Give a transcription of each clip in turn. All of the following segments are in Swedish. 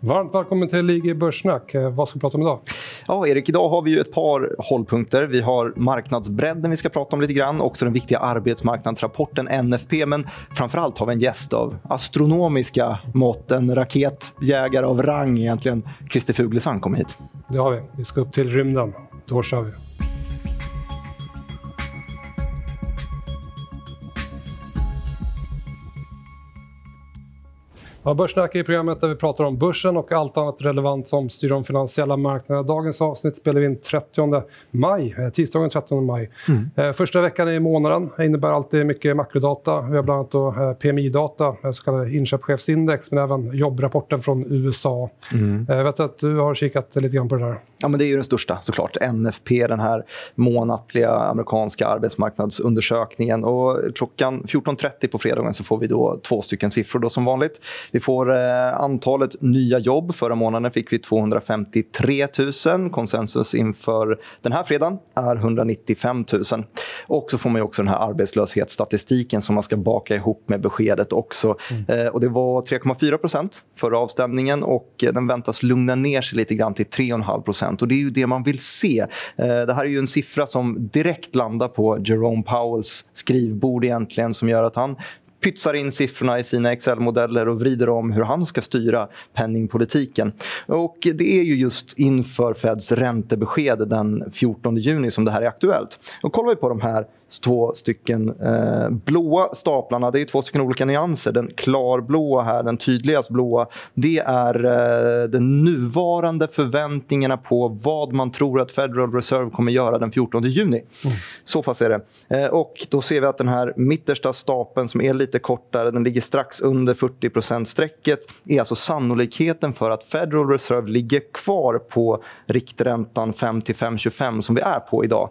Varmt välkommen till IG Börssnack. Eh, vad ska vi prata om idag? Ja, Erik, idag har vi ju ett par hållpunkter. Vi har marknadsbredden vi ska prata om lite grann, också den viktiga arbetsmarknadsrapporten NFP, men framförallt har vi en gäst av astronomiska mått, en raketjägare av rang egentligen. Christer Fuglesang kommer hit. Det har vi. Vi ska upp till rymden. Då kör vi. Ja, Börssnack är programmet där vi pratar om börsen och allt annat relevant som styr de finansiella marknaderna. Dagens avsnitt spelar vi in 30 maj, eh, tisdagen 30 maj. Mm. Eh, första veckan i månaden innebär alltid mycket makrodata. Vi har bland annat eh, PMI-data, så kallade inköpschefsindex, men även jobbrapporten från USA. Mm. Jag vet att du har kikat lite grann på det där. Ja, men det är ju den största såklart. NFP, den här månatliga amerikanska arbetsmarknadsundersökningen. Och klockan 14.30 på fredagen så får vi då två stycken siffror då som vanligt. Vi får eh, antalet nya jobb. Förra månaden fick vi 253 000. Konsensus inför den här fredagen är 195 000. Och så får man också den här arbetslöshetsstatistiken som man ska baka ihop med beskedet också. Mm. Eh, och det var 3,4 procent förra avstämningen och den väntas lugna ner sig lite grann till 3,5% Och det är ju det man vill se. Eh, det här är ju en siffra som direkt landar på Jerome Powells skrivbord egentligen som gör att han pytsar in siffrorna i sina Excel-modeller och vrider om hur han ska styra penningpolitiken. Och det är ju just inför Feds räntebesked den 14 juni som det här är aktuellt. Och kollar vi på de här två stycken eh, blåa staplarna. Det är två stycken olika nyanser. Den klarblåa här, den tydligast blåa, det är eh, de nuvarande förväntningarna på vad man tror att Federal Reserve kommer göra den 14 juni. Mm. Så pass är det. Eh, och då ser vi att den här mittersta stapeln som är lite kortare, den ligger strax under 40 strecket är alltså sannolikheten för att Federal Reserve ligger kvar på rikträntan 5 till 5,25 som vi är på idag.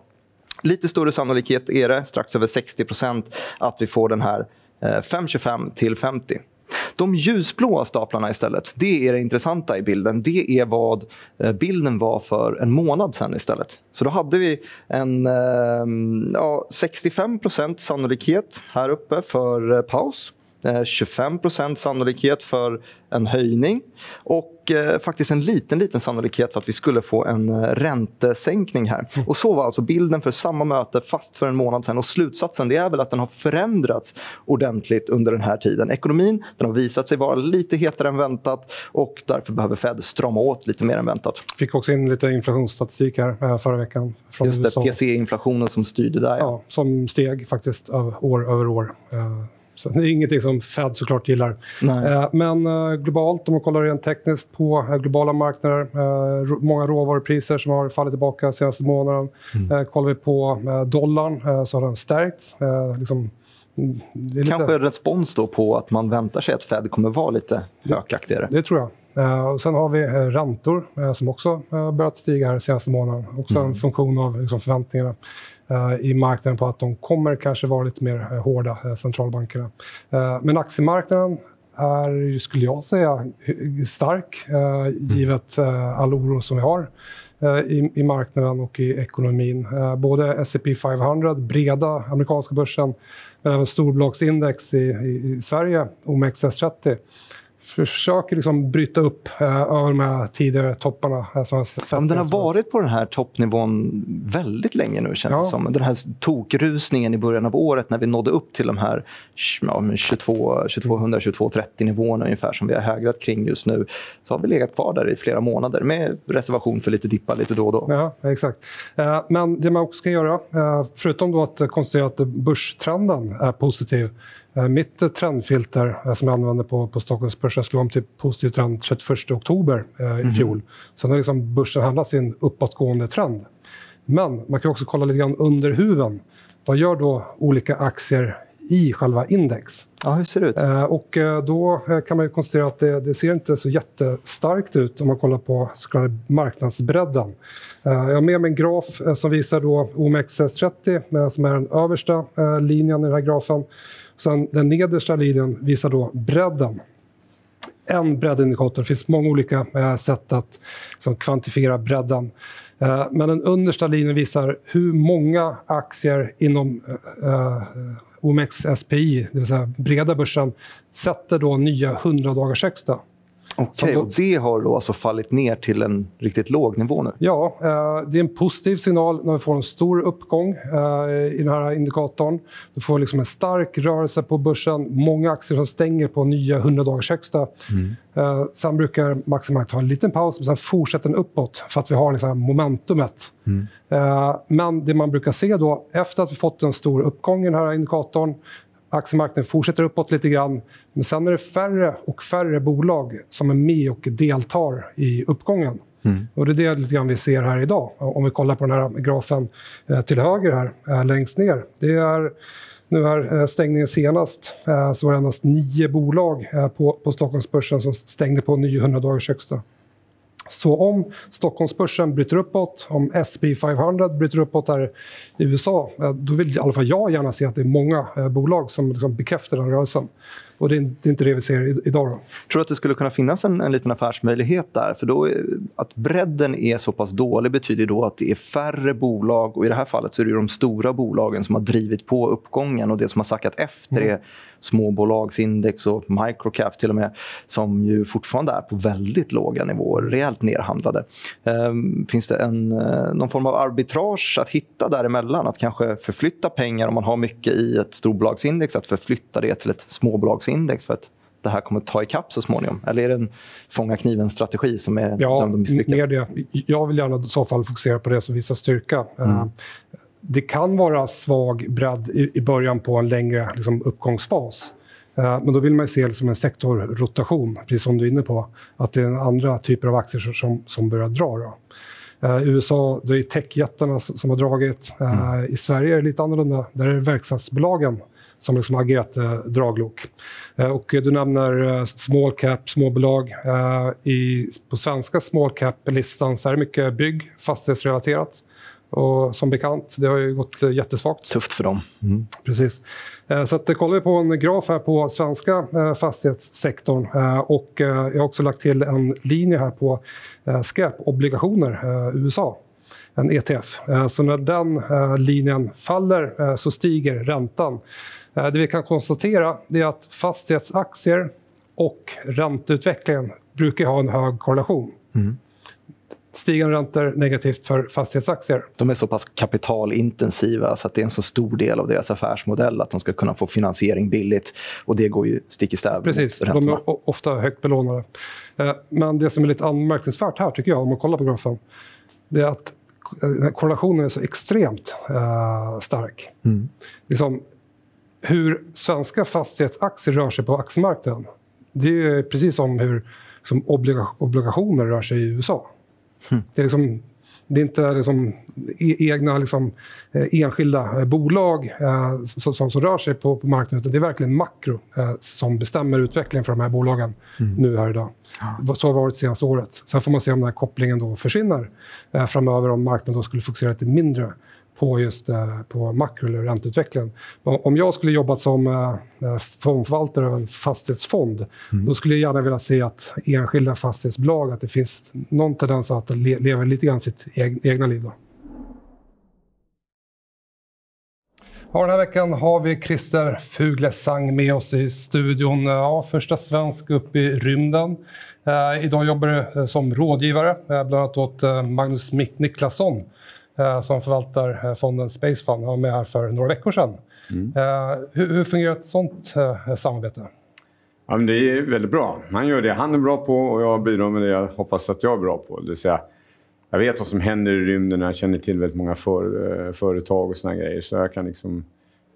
Lite större sannolikhet är det, strax över 60% att vi får den här eh, 5,25 till 50. De ljusblåa staplarna istället, det är det intressanta i bilden. Det är vad eh, bilden var för en månad sen istället. Så då hade vi en eh, ja, 65% sannolikhet här uppe för eh, paus. 25% sannolikhet för en höjning och eh, faktiskt en liten, liten sannolikhet för att vi skulle få en eh, räntesänkning här. Mm. Och så var alltså bilden för samma möte fast för en månad sen. Och slutsatsen det är väl att den har förändrats ordentligt under den här tiden. Ekonomin den har visat sig vara lite hetare än väntat och därför behöver Fed strama åt lite mer än väntat. Fick också in lite inflationsstatistik här eh, förra veckan. Från Just det, PC-inflationen som styrde där. Ja. ja. som steg faktiskt år över år. Så det är ingenting som Fed såklart gillar. Eh, men eh, globalt, om man kollar rent tekniskt på eh, globala marknader, eh, många råvarupriser som har fallit tillbaka senaste månaden. Mm. Eh, kollar vi på eh, dollarn så har den stärkts. Liksom, lite... Kanske en respons då på att man väntar sig att Fed kommer vara lite hökaktigare? Det, det tror jag. Uh, och sen har vi uh, räntor uh, som också börjat stiga här senaste månaden. Också mm. en funktion av liksom, förväntningarna. Eh, I marknaden på att de kommer kanske vara lite mer eh, hårda, eh, centralbankerna. Men aktiemarknaden är, skulle jag säga, stark givet all oro som vi har i, i marknaden och i ekonomin. Både S&P 500, breda amerikanska börsen, men även storbolagsindex i, i, i Sverige, OMXS30 försöker liksom bryta upp eh, över de här tidigare topparna. Sett ja, den har varit på den här toppnivån väldigt länge nu känns ja. det som. Den här tokrusningen i början av året när vi nådde upp till de här ja, 22, 2200, 2230 nivåerna ungefär som vi har hägrat kring just nu. Så har vi legat kvar där i flera månader med reservation för lite dippar lite då och då. Ja, exakt. Eh, men det man också kan göra, eh, förutom då att konstatera att börstrenden är positiv mitt trendfilter eh, som jag använder på, på Stockholmsbörsen slog om till positiv trend 31 oktober eh, i mm. fjol. Sen har liksom börsen handlat sin uppåtgående trend. Men man kan också kolla lite grann under huven. Vad gör då olika aktier i själva index? Ja, hur ser det ut? Eh, och eh, då kan man konstatera att det, det, ser inte så jättestarkt ut om man kollar på så kallade marknadsbredden. Eh, jag har med mig en graf som visar då OMXS30 som är den översta linjen i den här grafen. Sen den nedersta linjen visar då bredden. En breddindikator. Det finns många olika sätt att liksom, kvantifiera bredden. Eh, men den understa linjen visar hur många aktier inom eh, eh OMX SPI, det vill säga breda börsen, sätter då nya 100 dagars högsta. Okej, och det har då alltså fallit ner till en riktigt låg nivå nu? Ja, eh, det är en positiv signal när vi får en stor uppgång eh, i den här indikatorn. Du får liksom en stark rörelse på börsen, många aktier som stänger på nya 100 dagars högsta. Mm. Eh, sen brukar Maximarkt ta en liten paus, men sen fortsätter den uppåt för att vi har liksom momentumet. Mm. Men det man brukar se då, efter att vi fått en stor uppgång i den här indikatorn, aktiemarknaden fortsätter uppåt lite grann, men sen är det färre och färre bolag som är med och deltar i uppgången. Mm. Och det är det lite grann vi ser här idag. Om vi kollar på den här grafen eh, till höger här, eh, längst ner. Det är nu här stängningen senast så var det endast nio bolag på, på Stockholmsbörsen som stängde på 900 dagars högsta. Så om Stockholmsbörsen bryter uppåt, om S&P 500 bryter uppåt här i USA, då vill i alla fall jag gärna se att det är många eh, bolag som liksom bekräftar den rörelsen. Och det är, inte det vi ser idag. Då. Tror du att det skulle kunna finnas en, en liten affärsmöjlighet där? För då, att bredden är så pass dålig betyder då att det är färre bolag och i det här fallet så är det de stora bolagen som har drivit på uppgången och det som har sackat efter mm. är småbolagsindex och microcap till och med som ju fortfarande är på väldigt låga nivåer, rejält nerhandlade. Um, finns det en, uh, någon form av arbitrage att hitta däremellan? Att kanske förflytta pengar om man har mycket i ett storbolagsindex, att förflytta det till ett småbolagsindex för att det här kommer ta ikapp så småningom? Eller är det en fånga kniven-strategi som är ja, dömd att misslyckas? Mer det. Jag vill gärna i så fall fokusera på det som visar styrka. Mm. Det kan vara svag bredd i, i början på en längre liksom, uppgångsfas. Uh, men då vill man se liksom en sektorrotation, precis som du är inne på. Att det är andra typer av aktier som, som börjar dra. Då. I USA det är techjättarna som har dragit. Uh, mm. I Sverige är det lite annorlunda. Där är det verkstadsbolagen som liksom har agerat eh, draglok. Eh, och du nämner eh, small cap, småbolag. Eh, i, på svenska small cap-listan så är det mycket bygg, fastighetsrelaterat. Och som bekant, det har ju gått eh, jättesvagt. Tufft för dem. Mm. Precis. Eh, så att, kollar vi på en graf här på svenska fastighetssektorn och jag har också lagt till en linje här på skräpobligationer, USA en ETF. Så när den linjen faller så stiger räntan. Det vi kan konstatera är att fastighetsaktier och ränteutvecklingen brukar ha en hög korrelation. Mm stigande räntor negativt för fastighetsaktier. De är så pass kapitalintensiva så att det är en så stor del av deras affärsmodell att de ska kunna få finansiering billigt. Och det går ju stick i stäv Precis, de är ofta högt belånade. Eh, men det som är lite anmärkningsvärt här, tycker jag, om man kollar på grafen, det är att eh, korrelationen är så extremt uh, stark. Mm. Liksom, hur svenska fastighetsaktier rör sig på aktiemarknaden, det är precis som hur som obligationer rör sig i USA. Det är, liksom, det är inte liksom e-, egna liksom, eh, enskilda eh, bolag eh, som, som, som, rör sig på, på marknaden, utan det är verkligen makro eh, som bestämmer utvecklingen för de här bolagen mm. nu här idag. Ja. Så har det varit senaste året. Sen får man se om den här kopplingen då försvinner eh, framöver, om marknaden då skulle fokusera lite mindre på just eh, på makro eller ränteutvecklingen. Om jag skulle jobbat som eh, eh, fondförvaltare av en fastighetsfond, mm. då skulle jag gärna vilja se att enskilda fastighetsbolag, att det finns någon tendens att le leva lite grann sitt egna liv. Då. Ja, den här veckan har vi Christer Fuglesang med oss i studion. Ja, första svensk upp i rymden. Eh, idag jobbar du som rådgivare, eh, bland annat åt Magnus Mick Niklasson som förvaltar eh, fonden Space Fund. Han var med här för några veckor sedan. Mm. Eh, hur, hur, fungerar ett sånt samarbete? Ja, det är väldigt bra. Han gör det han är bra på och jag bidrar med det jag hoppas att jag är bra på. Det vill säga, jag vet vad som händer i rymden, jag känner till väldigt många för, företag och såna grejer. Så jag kan liksom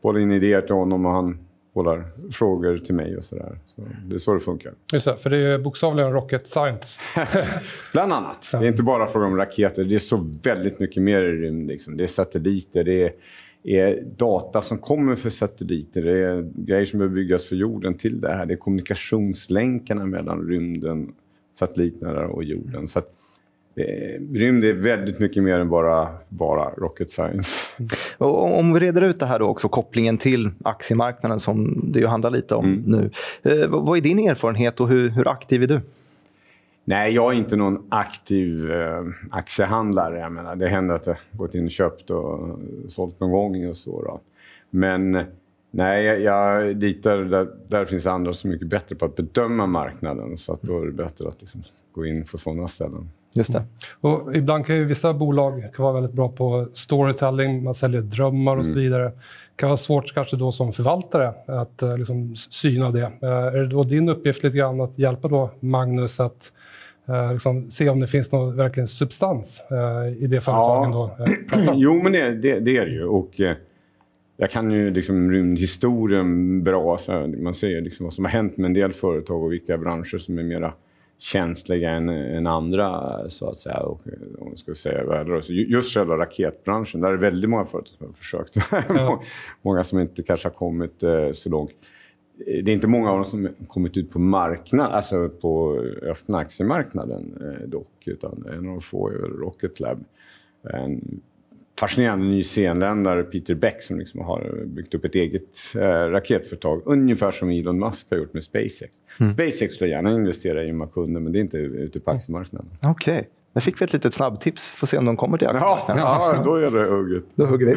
bolla in idéer till honom och han bollar frågor till mig och sådär. Så det är så det funkar. Just det, för det är bokstavligen rocket science. Bland annat. Det är inte bara fråga om raketer. Det är så väldigt mycket mer i rymden. Liksom. Det är satelliter, det är, är, data som kommer för satelliter. Det är grejer som behöver byggas för jorden till det här. Det är kommunikationslänkarna mellan rymden, satelliterna och jorden. Så att, Rymd är väldigt mycket mer än bara, bara rocket science. Och om vi reder ut det här då också, kopplingen till aktiemarknaden som det ju handlar lite om mm. nu. Eh, vad är din erfarenhet och hur, hur, aktiv är du? Nej, jag är inte någon aktiv eh, aktiehandlare. Jag menar, det händer att jag gått in och köpt och sålt någon gång och så. Då. Men Nej, jag, jag litar... Där, där finns andra som är mycket bättre på att bedöma marknaden. Så att då är det bättre att liksom gå in på sådana ställen. Just det. Och ibland kan ju vissa bolag kan vara väldigt bra på storytelling, man säljer drömmar och så Mm. vidare. Det kan vara svårt kanske då som förvaltare att eh, liksom syna det. Eh, är det då din uppgift lite grann att hjälpa då Magnus att eh, liksom se om det finns någon verkligen substans eh, i det företagen Ja. då? eh? Jo, men det, det, det är det ju. Och, eh, jag kan ju liksom rymdhistorien bra. Så man ser liksom vad som har hänt med en del företag och vilka branscher som är mera känsliga än, än andra, så att säga. Och, om man ska säga. Så just själva raketbranschen, där är det väldigt många företag som har försökt. många som inte kanske har kommit eh, så långt. Det är inte många av dem som har kommit ut på marknad, alltså på öppna aktiemarknaden eh, dock. Utan en av de få är Rocket Lab. En fascinerande nyzeeländare, Peter Beck, som liksom har byggt upp ett eget eh, raketföretag. Ungefär som Elon Musk har gjort med SpaceX. SpaceX skulle gärna investera i med kunder, men det är inte ute på aktiemarknaden. Okej. Där fick vi ett litet snabbtips. Får se om de kommer till aktien. Ja, ja, då är det hugget. Då hugger vi.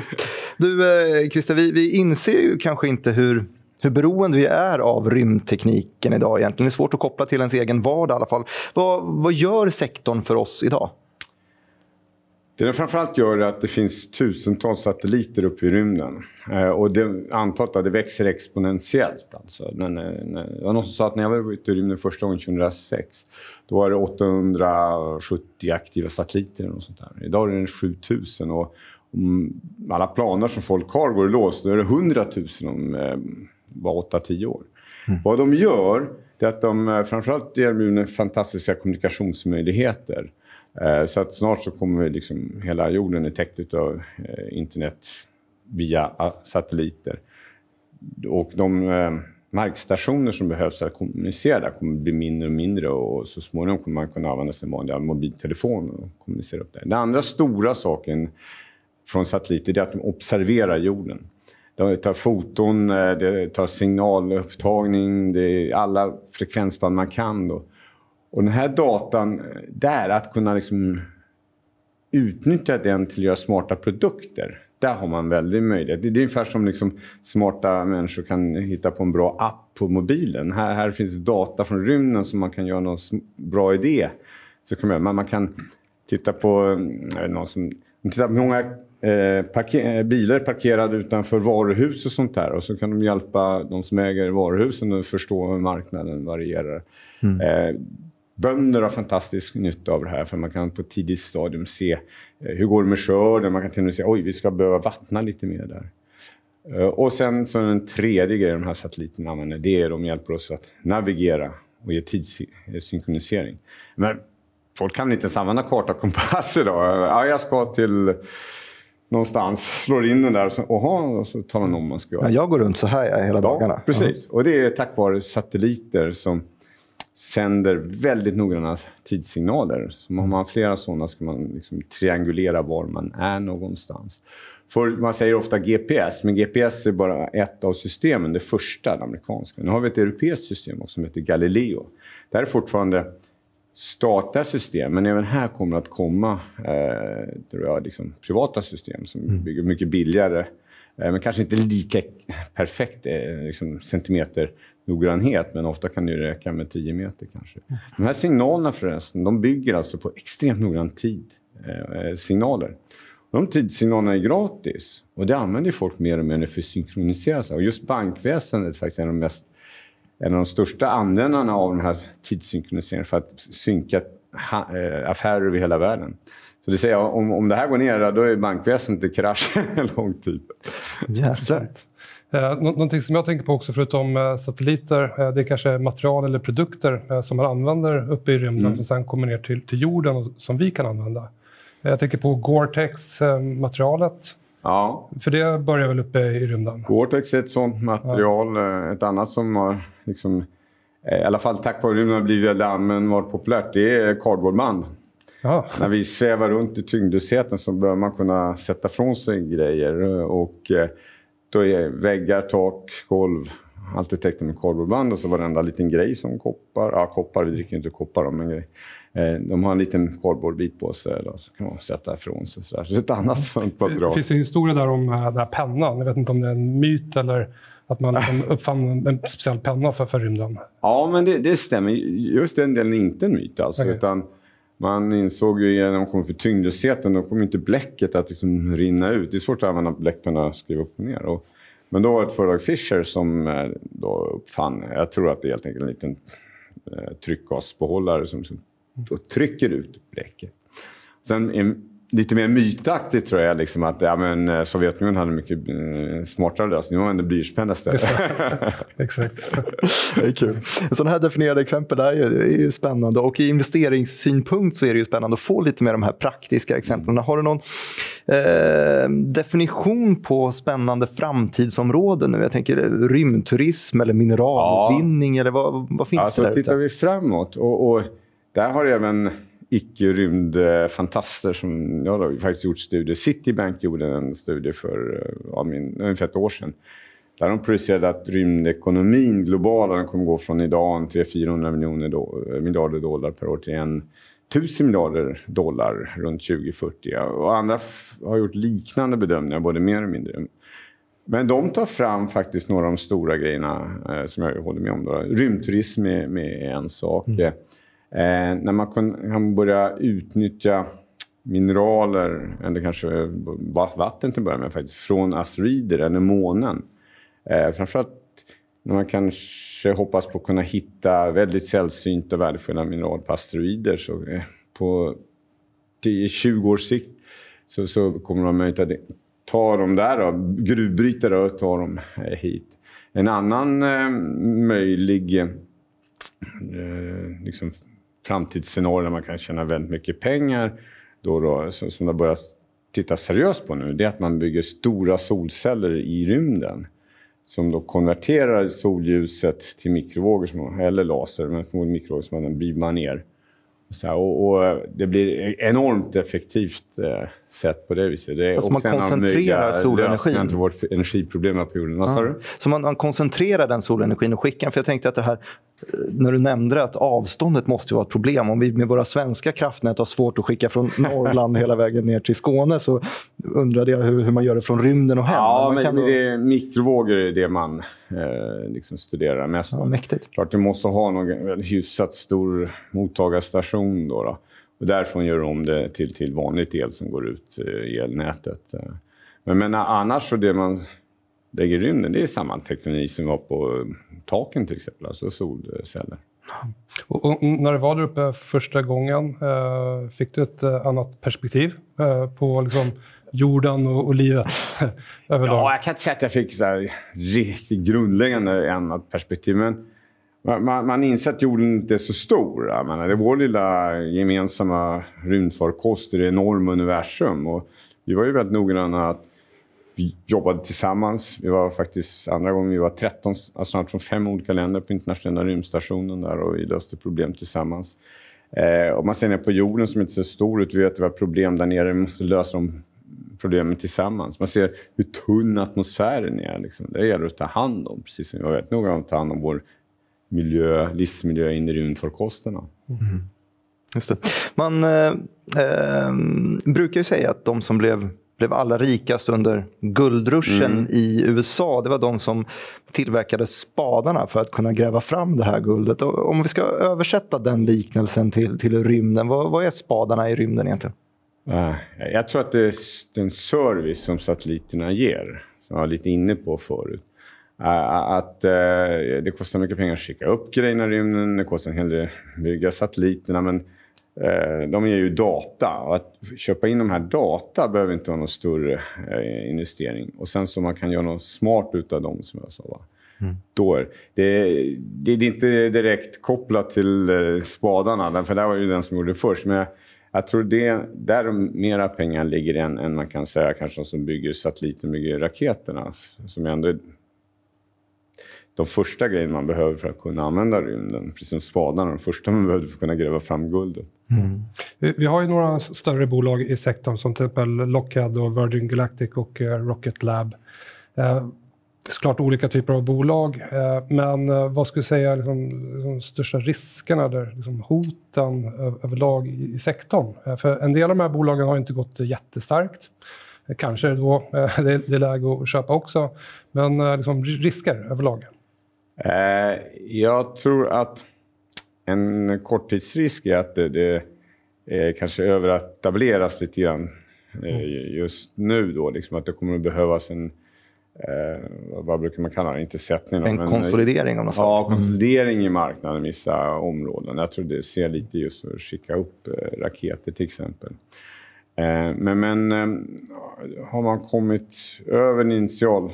Du, eh, Christer, vi, vi inser ju kanske inte hur, hur beroende vi är av rymdtekniken idag egentligen. Det är svårt att koppla till ens egen vardag i alla fall. Vad, vad gör sektorn för oss idag? Det den framförallt gör är att det finns tusentals satelliter uppe i rymden. Eh, och det, antalet att det växer exponentiellt. Alltså. Men, eh, det var någon som sa att när jag var ute i rymden första gången 2006 då var det 870 aktiva satelliter. Och sånt där. Idag är det 7000. Och om alla planer som folk har går i lås då är det 100 000 om eh, bara 8-10 år. Vad de gör är att de eh, framförallt erbjuder fantastiska kommunikationsmöjligheter. Eh, så att snart så kommer liksom hela jorden är täckt av eh, internet via ah, satelliter. Och de eh, markstationer som behövs för att kommunicera där kommer bli mindre och mindre och så småningom kommer man kunna använda sin vanliga mobiltelefon och kommunicera upp det. Den andra stora saken från satelliter är att de observerar jorden. De tar foton, de tar signalupptagning, det är alla frekvensband man kan. Då. Och den här datan, där att kunna liksom utnyttja den till att göra smarta produkter. Där har man väldigt möjlighet. Det är ungefär som liksom smarta människor kan hitta på en bra app på mobilen. Här, här finns data från rymden som man kan göra någon bra idé. Så kan man, man, kan titta på mm, någon som, man tittar på många eh, parker, eh, bilar parkerade utanför varuhus och sånt där. Och så kan de hjälpa de som äger varuhusen att förstå hur marknaden varierar. Eh, Bönder har fantastisk nytta av det här för man kan på ett tidigt stadium se eh, hur går det med skörden. Man kan till och med säga oj vi ska behöva vattna lite mer där. Eh, Och sen så den tredje grejen de här satelliterna använder det är att de hjälper oss att navigera och ge tidssynkronisering. Men folk kan inte ens använda karta och kompass idag. Ja, jag ska till någonstans, slår in den där och så, aha, och så talar den om vad man ska göra. Ja, jag går runt så här ja, hela dagarna. Ja, precis. Och det är tack vare satelliter som sänder väldigt noggranna tidssignaler. Så har man flera sådana ska man liksom triangulera var man är någonstans. För man säger ofta GPS, men GPS är bara ett av systemen, det första, det amerikanska. Nu har vi ett europeiskt system också som heter Galileo. Det här är fortfarande statliga system, men även här kommer att komma eh, tror jag, liksom, privata system som bygger mycket billigare eh, men kanske inte lika perfekt eh, liksom, centimeter noggrannhet, men ofta kan det räcka med 10 meter kanske. De här signalerna förresten, de bygger alltså på extremt noggrann tid, eh, signaler. De tidssignalerna är gratis och det använder folk mer och mer nu för att synkronisera sig. Och just bankväsendet är faktiskt en av de mest en av de största användarna av den här tidssynkroniseringen för att synka eh, affärer över hela världen. Så det säger, om, om det här går ner, då är bankväsendet i krasch lång tid. Jäklar. Eh, nå- någonting som jag tänker på också förutom eh, satelliter, eh, det är kanske material eller produkter eh, som man använder uppe i rymden som sen kommer ner till, till jorden och som vi kan använda. Jag tänker på Gore-Tex-materialet, Ja, för det börjar väl uppe i rymden? Gore-Tex är ett sånt material. Eh, Ett annat som har, liksom, i alla fall tack vare rymden, har blivit väldigt allmänt varit populärt, det är cardboardband. Ja, När vi svävar runt i tyngdlösheten så bör man kunna sätta från sig grejer. Och då är väggar, tak, golv alltid täckta med cardboardband och så varenda liten grej som koppar. Ja, koppar, vi dricker inte koppar om en grej. Eh, De har en liten cardboardbit på sig då, så kan man sätta ifrån sig. Så, där. så det är ett annat sånt det material. finns en historia där om eh, den här pennan. Jag vet inte om det är en myt eller att man liksom uppfann en speciell penna för, för rymden. Ja, men det, det stämmer. Just den delen är inte en myt alltså. Okay. Utan man insåg ju man kom för tyngdlösheten, då kommer inte bläcket att liksom rinna ut. Det är svårt att använda bläckpenna och skriva upp och ner. Och, men då var det ett företag, Fisher, som eh, då uppfann, jag tror att det är helt enkelt en liten eh, tryckgasbehållare som, som trycker ut bläcket. Sen lite mer mytaktigt tror jag liksom att ja, men, eh, Sovjetunionen hade mycket eh, smartare lösning. Nu använder blyertspenna istället. Exakt. det är kul. Sådana här definierade exempel är ju, är ju spännande och i investeringssynpunkt så är det ju spännande att få lite mer de här praktiska exemplen. Har du någon eh, definition på spännande framtidsområden nu? Jag tänker rymdturism eller mineralutvinning ja. eller vad, vad finns alltså, det där Tittar ute? vi framåt och, och där har även icke-rymdfantaster som jag har faktiskt gjort studier. Citibank gjorde en studie för eh, ja, min, ungefär ett år sedan. Där de projicerade att rymdekonomin globala kommer gå från idag 300-400 miljoner do, eh, miljarder dollar per år till en tusen miljarder dollar runt 2040. Och andra har gjort liknande bedömningar, både mer och mindre. Men de tar fram faktiskt några av de stora grejerna eh, som jag håller med om. Då. Rymdturism är, är en sak. Mm. Eh, när man kan, börja utnyttja mineraler, eller kanske vatten till att börja med, faktiskt, från asteroider eller månen. Eh, framförallt när man kanske hoppas på att kunna hitta väldigt sällsynta och värdefulla mineral på asteroider. Så eh, på 10-20 års sikt så, så kommer man möjligt att ta dem där, då, gruvbrytare och ta dem eh, hit. En annan eh, möjlig eh, liksom, framtidsscenario där man kan tjäna väldigt mycket pengar, då, då, som, som de börjar titta seriöst på nu, det är att man bygger stora solceller i rymden som då konverterar solljuset till mikrovågor, som, eller laser, men förmodligen mikrovågor som man beamar ner. Så här, och, och, det blir enormt effektivt eh, sätt på det viset. Det är alltså man koncentrerar solenergin. till vårt energiproblem på jorden. Ja. Så man, man, koncentrerar den solenergin och skickar För jag tänkte att det här när du nämnde att avståndet måste vara ett problem. Om vi med våra svenska kraftnät har svårt att skicka från Norrland hela vägen ner till Skåne så undrade jag hur, hur man gör det från rymden och hem. Ja, men kan det, då... mikrovågor är det man eh, liksom studerar mest. Ja, mäktigt. Klart du måste ha någon hyfsat stor mottagarstation. Då, då. Och därifrån gör du om det till, till vanligt el som går ut eh, i elnätet. Men, men annars så det man lägger i rymden, det är samma teknologi som var på taken till exempel, alltså solceller. Och, och när du var där uppe första gången, eh, fick du ett eh, annat perspektiv eh, på liksom, jorden och, och livet överlag? Ja, jag kan inte säga att jag fick så här, riktigt grundläggande annat perspektiv, men man, man inser att jorden inte är så stor. Jag menar, det vår lilla gemensamma rymdfarkost i det enorma universum. Och vi var ju väldigt noggranna att vi jobbade tillsammans. Vi var faktiskt andra gången vi var 13 astronauter alltså från fem olika länder på internationella rymdstationen där och vi löste problem tillsammans. Eh, om man ser ner på jorden som inte ser stor ut, vi vet att vi har problem där nere, vi måste lösa de problemen tillsammans. Man ser hur tunn atmosfären är. Liksom. Det gäller att ta hand om, precis som vi var noga om att ta hand om vår miljö, livsmiljö in i rymdfarkosterna. Mm. Just det. Man eh, eh, brukar ju säga att de som blev blev allra rikast under guldruschen mm. i USA. Det var de som tillverkade spadarna för att kunna gräva fram det här guldet. Och om vi ska översätta den liknelsen till, till rymden, vad, vad är spadarna i rymden egentligen? Jag tror att det är den service som satelliterna ger, som jag var lite inne på förut. Att eh, det kostar mycket pengar att skicka upp grejerna i rymden, det kostar en hel del att bygga satelliterna, men de ger ju data. Och att köpa in de här data behöver inte vara någon större eh, investering. Och sen så man kan göra något smart utav dem som jag sa. Mm. Då är, det, det, det, är inte direkt kopplat till eh, spadarna, för det var ju den som gjorde det först. Men jag, jag tror det där mera pengar ligger än, än man kan säga kanske de som bygger satelliter bygger raketerna. Som ändå är de första grejerna man behöver för att kunna använda rymden. Precis som spadarna, de första man behöver för att kunna gräva fram guldet. Mm. Vi, vi, har ju några större bolag i sektorn som till exempel Lockheed och Virgin Galactic och uh, Rocket Lab. Uh, såklart olika typer av bolag, uh, men uh, vad skulle du säga liksom, de största riskerna, där, liksom, hoten överlag i, i sektorn? för en del av de här bolagen har inte gått jättestarkt. kanske då det, det är läge att köpa också. Men liksom, risker överlag? Jag tror att en korttidsrisk är att det, det kanske överetableras lite grann just nu. Då, liksom att det kommer att behövas en Eh, vad brukar man kalla det? Inte sättning. En men, konsolidering av något slag? Ja, konsolidering i marknaden i vissa områden. Jag tror det ser lite just för att skicka upp eh, raketer till exempel. Eh, men, men eh, har man kommit över initial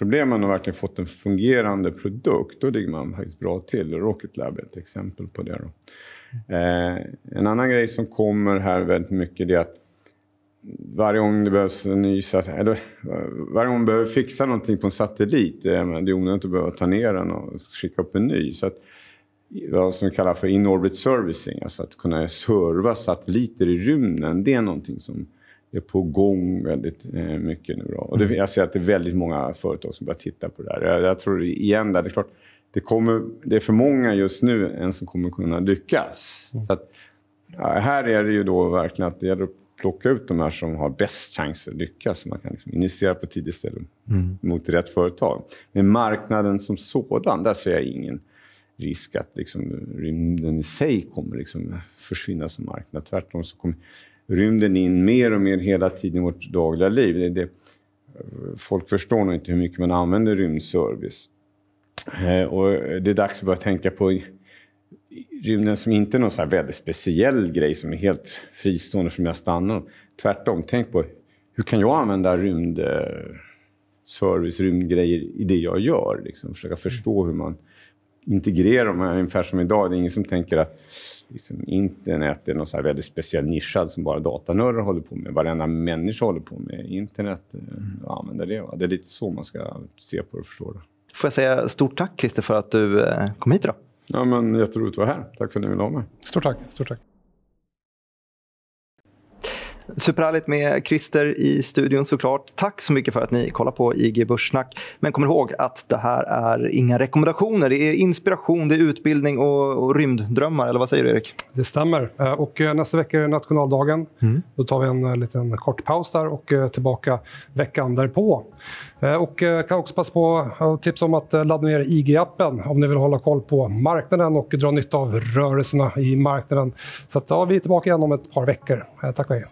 problemen och verkligen fått en fungerande produkt, då ligger man faktiskt bra till. Rocket Lab är ett exempel på det. Då. Eh, en annan grej som kommer här väldigt mycket är att varje gång det behövs en ny eller eh, varje gång man behöver fixa någonting på en satellit, eh, det är onödigt att behöva ta ner den och skicka upp en ny. Så att, vad som vi kallar för in-orbit servicing, alltså att kunna serva satelliter i rymden, det är någonting som är på gång väldigt eh, mycket nu. Då. Och det, jag ser att det är väldigt många företag som börjar titta på det här. Jag, jag tror igen, där, det är klart, det, kommer, det är för många just nu än som kommer kunna lyckas. Mm. Så att, ja, här är det ju då verkligen att det gäller att plocka ut de här som har bäst chans att lyckas. Så man kan liksom initiera på tidigt ställe mm. mot rätt företag. Men marknaden som sådan, där ser jag ingen risk att liksom, rymden i sig kommer liksom försvinna som marknad. Tvärtom så kommer rymden in mer och mer hela tiden i vårt dagliga liv. Det, det, folk förstår nog inte hur mycket man använder rymdservice. Eh, och det är dags att börja tänka på rymden som inte är någon så väldigt speciell grej som är helt fristående från mina standard. Tvärtom, tänk på hur kan jag använda rymdservice, eh, rymdgrejer i det jag gör? Liksom, försöka förstå hur man integrerar dem. Ungefär som idag, det är ingen som tänker att liksom, internet är någon så väldigt speciell nischad som bara datanördar håller på med. Varenda människa håller på med internet och mm. använder det. Det är lite så man ska se på det och förstå det. Får jag säga stort tack Christer för att du eh, kom hit idag. Ja, men jätteroligt att vara här. Tack för att ni ville ha mig. Stort tack. Stort tack. Superhärligt med Christer i studion såklart. Tack så mycket för att ni kollar på IG Börssnack. Men kom ihåg att det här är inga rekommendationer. Det är inspiration, det är utbildning och, och rymddrömmar. Eller vad säger du Erik? Det stämmer. Eh, och eh, nästa vecka är nationaldagen. Mm. Då tar vi en eh, liten kort paus där och tillbaka veckan därpå. Och kan också passa på att tipsa om att ladda ner IG-appen om ni vill hålla koll på marknaden och dra nytta av rörelserna i marknaden. Så att, ja, vi är tillbaka igen om ett par veckor. Tack och hej.